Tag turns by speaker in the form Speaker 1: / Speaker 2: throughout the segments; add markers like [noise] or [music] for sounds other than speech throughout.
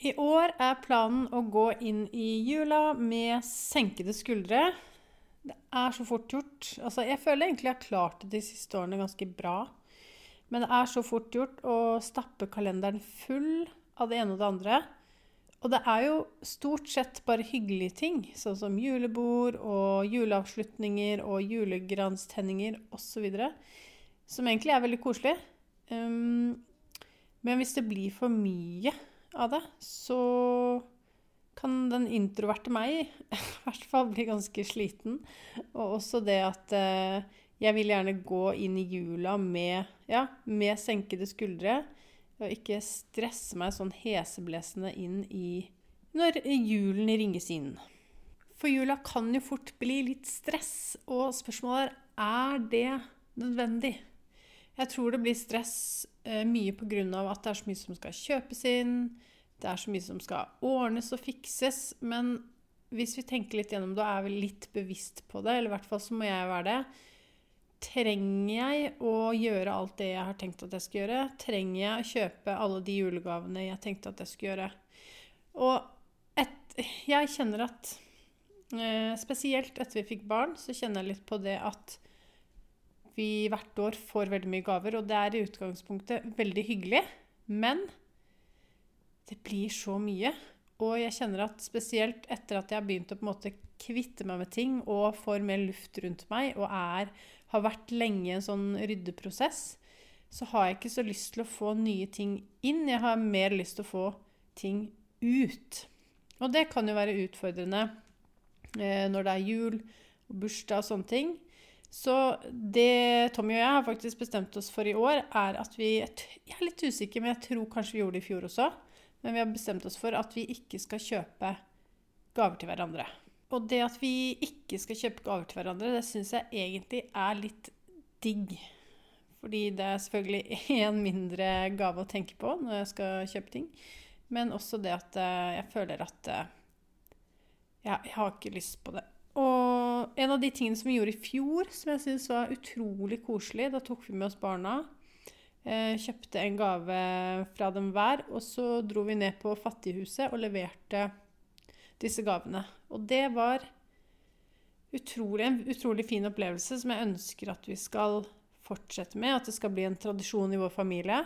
Speaker 1: I år er planen å gå inn i jula med senkede skuldre. Det er så fort gjort. Altså, jeg føler egentlig jeg har klart det de siste årene ganske bra. Men det er så fort gjort å stappe kalenderen full av det ene og det andre. Og det er jo stort sett bare hyggelige ting, sånn som julebord og juleavslutninger og julegranstenninger osv., som egentlig er veldig koselig. Um, men hvis det blir for mye av det, så kan den introverte meg [laughs] i hvert fall bli ganske sliten. Og også det at eh, jeg vil gjerne gå inn i jula med, ja, med senkede skuldre. Og ikke stresse meg sånn heseblesende inn i når julen ringes inn. For jula kan jo fort bli litt stress, og spørsmålet er er det nødvendig. Jeg tror det blir stress eh, mye pga. at det er så mye som skal kjøpes inn. Det er så mye som skal ordnes og fikses. Men hvis vi tenker litt gjennom det og er vi litt bevisst på det, eller i hvert fall så må jeg være det Trenger jeg å gjøre alt det jeg har tenkt at jeg skal gjøre? Trenger jeg å kjøpe alle de julegavene jeg tenkte at jeg skulle gjøre? Og et, jeg kjenner at eh, Spesielt etter vi fikk barn, så kjenner jeg litt på det at vi hvert år får veldig mye gaver, og det er i utgangspunktet veldig hyggelig. Men det blir så mye. Og jeg kjenner at spesielt etter at jeg har begynt å på en måte kvitte meg med ting og får mer luft rundt meg og er, har vært lenge i en sånn ryddeprosess, så har jeg ikke så lyst til å få nye ting inn. Jeg har mer lyst til å få ting ut. Og det kan jo være utfordrende eh, når det er jul og bursdag og sånne ting. Så det Tommy og jeg har faktisk bestemt oss for i år, er at vi Jeg er litt usikker, men jeg tror kanskje vi gjorde det i fjor også. Men vi har bestemt oss for at vi ikke skal kjøpe gaver til hverandre. Og det at vi ikke skal kjøpe gaver til hverandre, det syns jeg egentlig er litt digg. Fordi det er selvfølgelig [laughs] én mindre gave å tenke på når jeg skal kjøpe ting. Men også det at eh, jeg føler at eh, jeg har ikke lyst på det. En av de tingene som vi gjorde i fjor, som jeg syns var utrolig koselig Da tok vi med oss barna. Eh, kjøpte en gave fra dem hver, og så dro vi ned på Fattighuset og leverte disse gavene. Og det var utrolig, en utrolig fin opplevelse som jeg ønsker at vi skal fortsette med. At det skal bli en tradisjon i vår familie.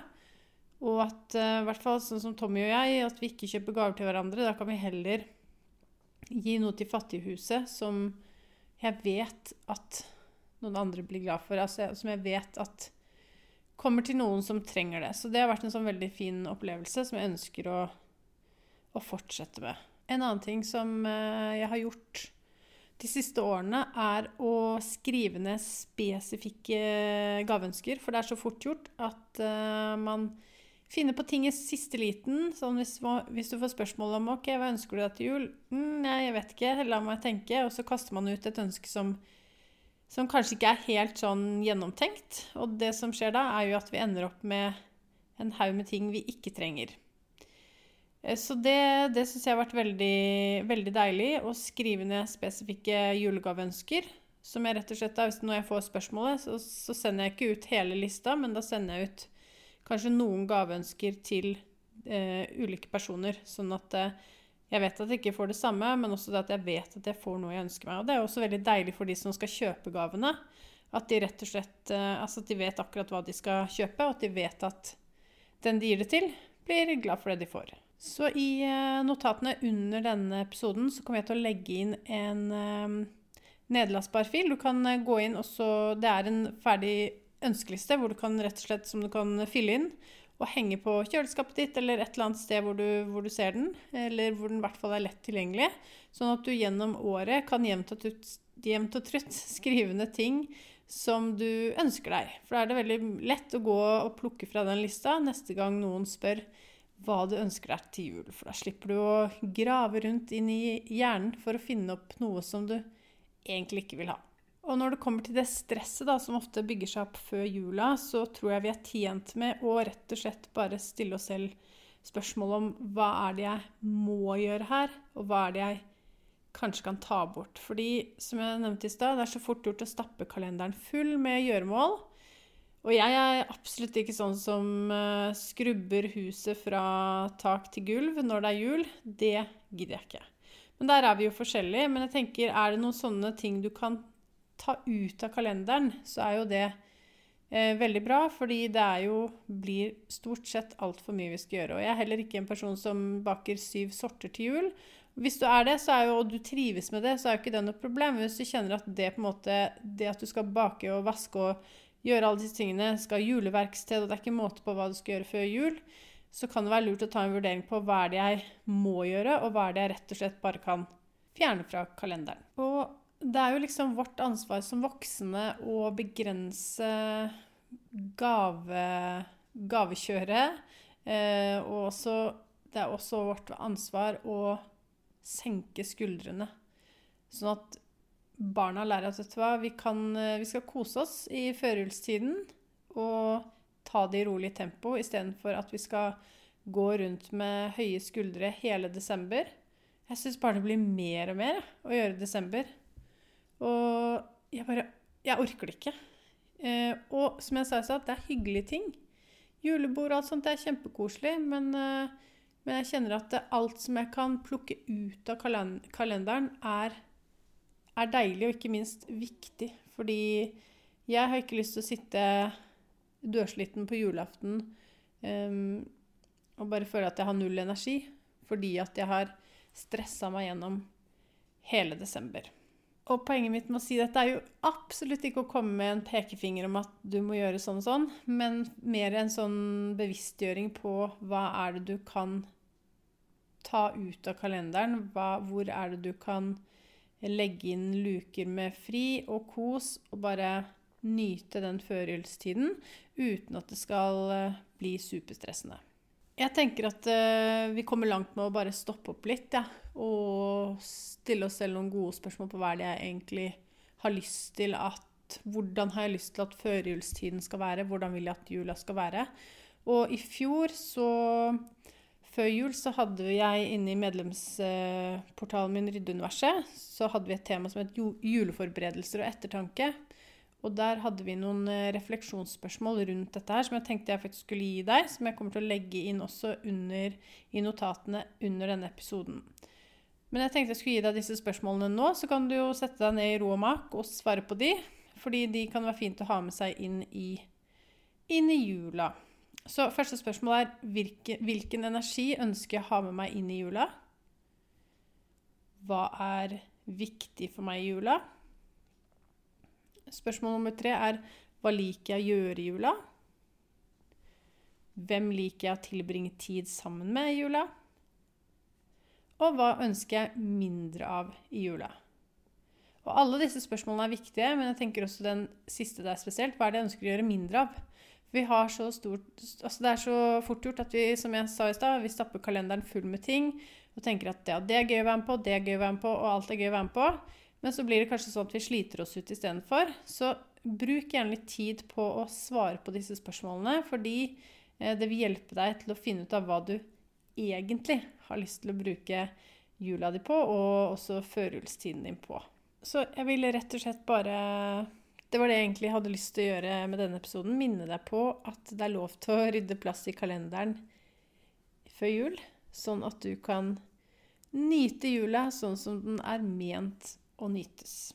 Speaker 1: Og at eh, i hvert fall sånn som Tommy og jeg, at vi ikke kjøper gaver til hverandre. Da kan vi heller gi noe til Fattighuset som jeg vet at noen andre blir glad for. Altså, som jeg vet at kommer til noen som trenger det. Så det har vært en sånn veldig fin opplevelse som jeg ønsker å, å fortsette med. En annen ting som eh, jeg har gjort de siste årene, er å skrive ned spesifikke gaveønsker. For det er så fort gjort at uh, man finner på ting i siste liten. Sånn hvis, hvis, du får spørsmål om ok, hva ønsker du deg til jul, mm, nei, jeg vet ikke, la meg tenke. Og så kaster man ut et ønske som som kanskje ikke er helt sånn gjennomtenkt. Og det som skjer da, er jo at vi ender opp med en haug med ting vi ikke trenger. Eh, så det, det syns jeg har vært veldig, veldig deilig, å skrive ned spesifikke julegaveønsker. Som jeg rett og slett da, hvis Når jeg får spørsmålet, så, så sender jeg ikke ut hele lista, men da sender jeg ut kanskje noen gaveønsker til eh, ulike personer. Sånn at eh, jeg vet at jeg ikke får det samme, men også at jeg vet at jeg får noe jeg ønsker meg. Og det er også veldig deilig for de som skal kjøpe gavene. At de rett og slett eh, altså at de vet akkurat hva de skal kjøpe, og at de vet at den de gir det til, blir glad for det de får. Så i eh, notatene under denne episoden så kommer jeg til å legge inn en um, nedlastbar fil. Du kan gå inn og så Det er en ferdig ønskeliste hvor du kan rett og slett som du kan fylle inn og henge på kjøleskapet ditt eller et eller annet sted hvor du, hvor du, ser den, eller hvor den i hvert fall er lett tilgjengelig, sånn at du gjennom året kan jevnt og, jevnt og trutt [laughs] skrive ned ting som du ønsker deg. For da er det veldig lett å gå og plukke fra den lista neste gang noen spør hva du ønsker deg til jul. For da slipper du å grave rundt inn i hjernen for å finne opp noe som du egentlig ikke vil ha. Og når det kommer til det stresset da, som ofte bygger seg opp før jula, så tror jeg vi er tjent med å rett og slett bare stille oss selv spørsmål om hva er det jeg må gjøre her, og hva er det jeg kanskje kan ta bort. Fordi, som jeg nevnte i stad, det er så fort gjort å stappe kalenderen full med gjøremål. Og jeg er absolutt ikke sånn som uh, skrubber huset fra tak til gulv når det er jul. Det gidder jeg ikke. Men der er vi jo forskjellige. Men jeg tenker, er det noen sånne ting du kan ta ut av kalenderen, så er jo det eh, veldig bra, fordi det er jo blir stort sett altfor mye vi skal gjøre. Og jeg er heller ikke en person som baker syv sorter til jul. Hvis du er det, er jo, og du trives med det, så er jo ikke det noe problem. Hvis du kjenner at det måte, det at du skal bake og vaske og gjøre alle disse tingene, skal ha juleverksted, og det er ikke måte på hva du skal gjøre før jul, så kan det være lurt å ta en vurdering på hva er det jeg må gjøre, og hva er det jeg rett og slett bare kan fjerne fra kalenderen. Og det er jo liksom vårt ansvar som voksne å begrense gave, gavekjøret. Eh, og også, det er også vårt ansvar å senke skuldrene. Sånn at barna lærer at vet du hva, vi, kan, eh, vi skal kose oss i førjulstiden og ta det i rolig tempo istedenfor at vi skal gå rundt med høye skuldre hele desember. Jeg syns bare det blir mer og mer å gjøre i desember. Og jeg bare Jeg orker det ikke. Eh, og som jeg sa i stad, det er hyggelige ting. Julebord og alt sånt det er kjempekoselig, men, eh, men jeg kjenner at alt som jeg kan plukke ut av kalenderen, er, er deilig og ikke minst viktig. Fordi jeg har ikke lyst til å sitte dørsliten på julaften um, og bare føle at jeg har null energi fordi at jeg har stressa meg gjennom hele desember. Og poenget mitt med å si dette er jo absolutt ikke å komme med en pekefinger om at du må gjøre sånn og sånn, men mer en sånn bevisstgjøring på hva er det du kan ta ut av kalenderen. Hva, hvor er det du kan legge inn luker med fri og kos, og bare nyte den førjulstiden uten at det skal eh, bli superstressende. Jeg tenker at uh, vi kommer langt med å bare stoppe opp litt, ja, og stille oss selv noen gode spørsmål på hva det jeg egentlig har lyst til at Hvordan har jeg lyst til at førjulstiden skal være? Hvordan vil jeg at jula skal være? Og i fjor, så Før jul så hadde jeg inne i medlemsportalen min Ryddeuniverset så hadde vi et tema som het juleforberedelser og ettertanke. Og der hadde vi noen eh, refleksjonsspørsmål rundt dette her som jeg tenkte jeg faktisk skulle gi deg, som jeg kommer til å legge inn også under, i notatene under denne episoden. Men jeg tenkte jeg skulle gi deg disse spørsmålene nå, så kan du jo sette deg ned i ro og mak og svare på de, fordi de kan være fint å ha med seg inn i, inn i jula. Så første spørsmål er hvilken, hvilken energi ønsker jeg å ha med meg inn i jula? Hva er viktig for meg i jula? Spørsmål nummer tre er hva liker jeg å gjøre i jula? Hvem liker jeg å tilbringe tid sammen med i jula? Og hva ønsker jeg mindre av i jula? Og alle disse spørsmålene er viktige, men jeg tenker også den siste der spesielt. Hva er det jeg ønsker å gjøre mindre av? Vi har så stort, altså Det er så fort gjort at vi som jeg sa i sted, vi stapper kalenderen full med ting og tenker at ja, det er gøy å være med på, det er gøy å være med på, og alt er gøy å være med på. Men så blir det kanskje sånn at vi sliter oss ut istedenfor. Så bruk gjerne litt tid på å svare på disse spørsmålene, fordi eh, det vil hjelpe deg til å finne ut av hva du egentlig har lyst til å bruke jula di på, og også førjulstiden din på. Så jeg ville rett og slett bare Det var det jeg egentlig hadde lyst til å gjøre med denne episoden. Minne deg på at det er lov til å rydde plass i kalenderen før jul, sånn at du kan nyte jula sånn som den er ment å nytes.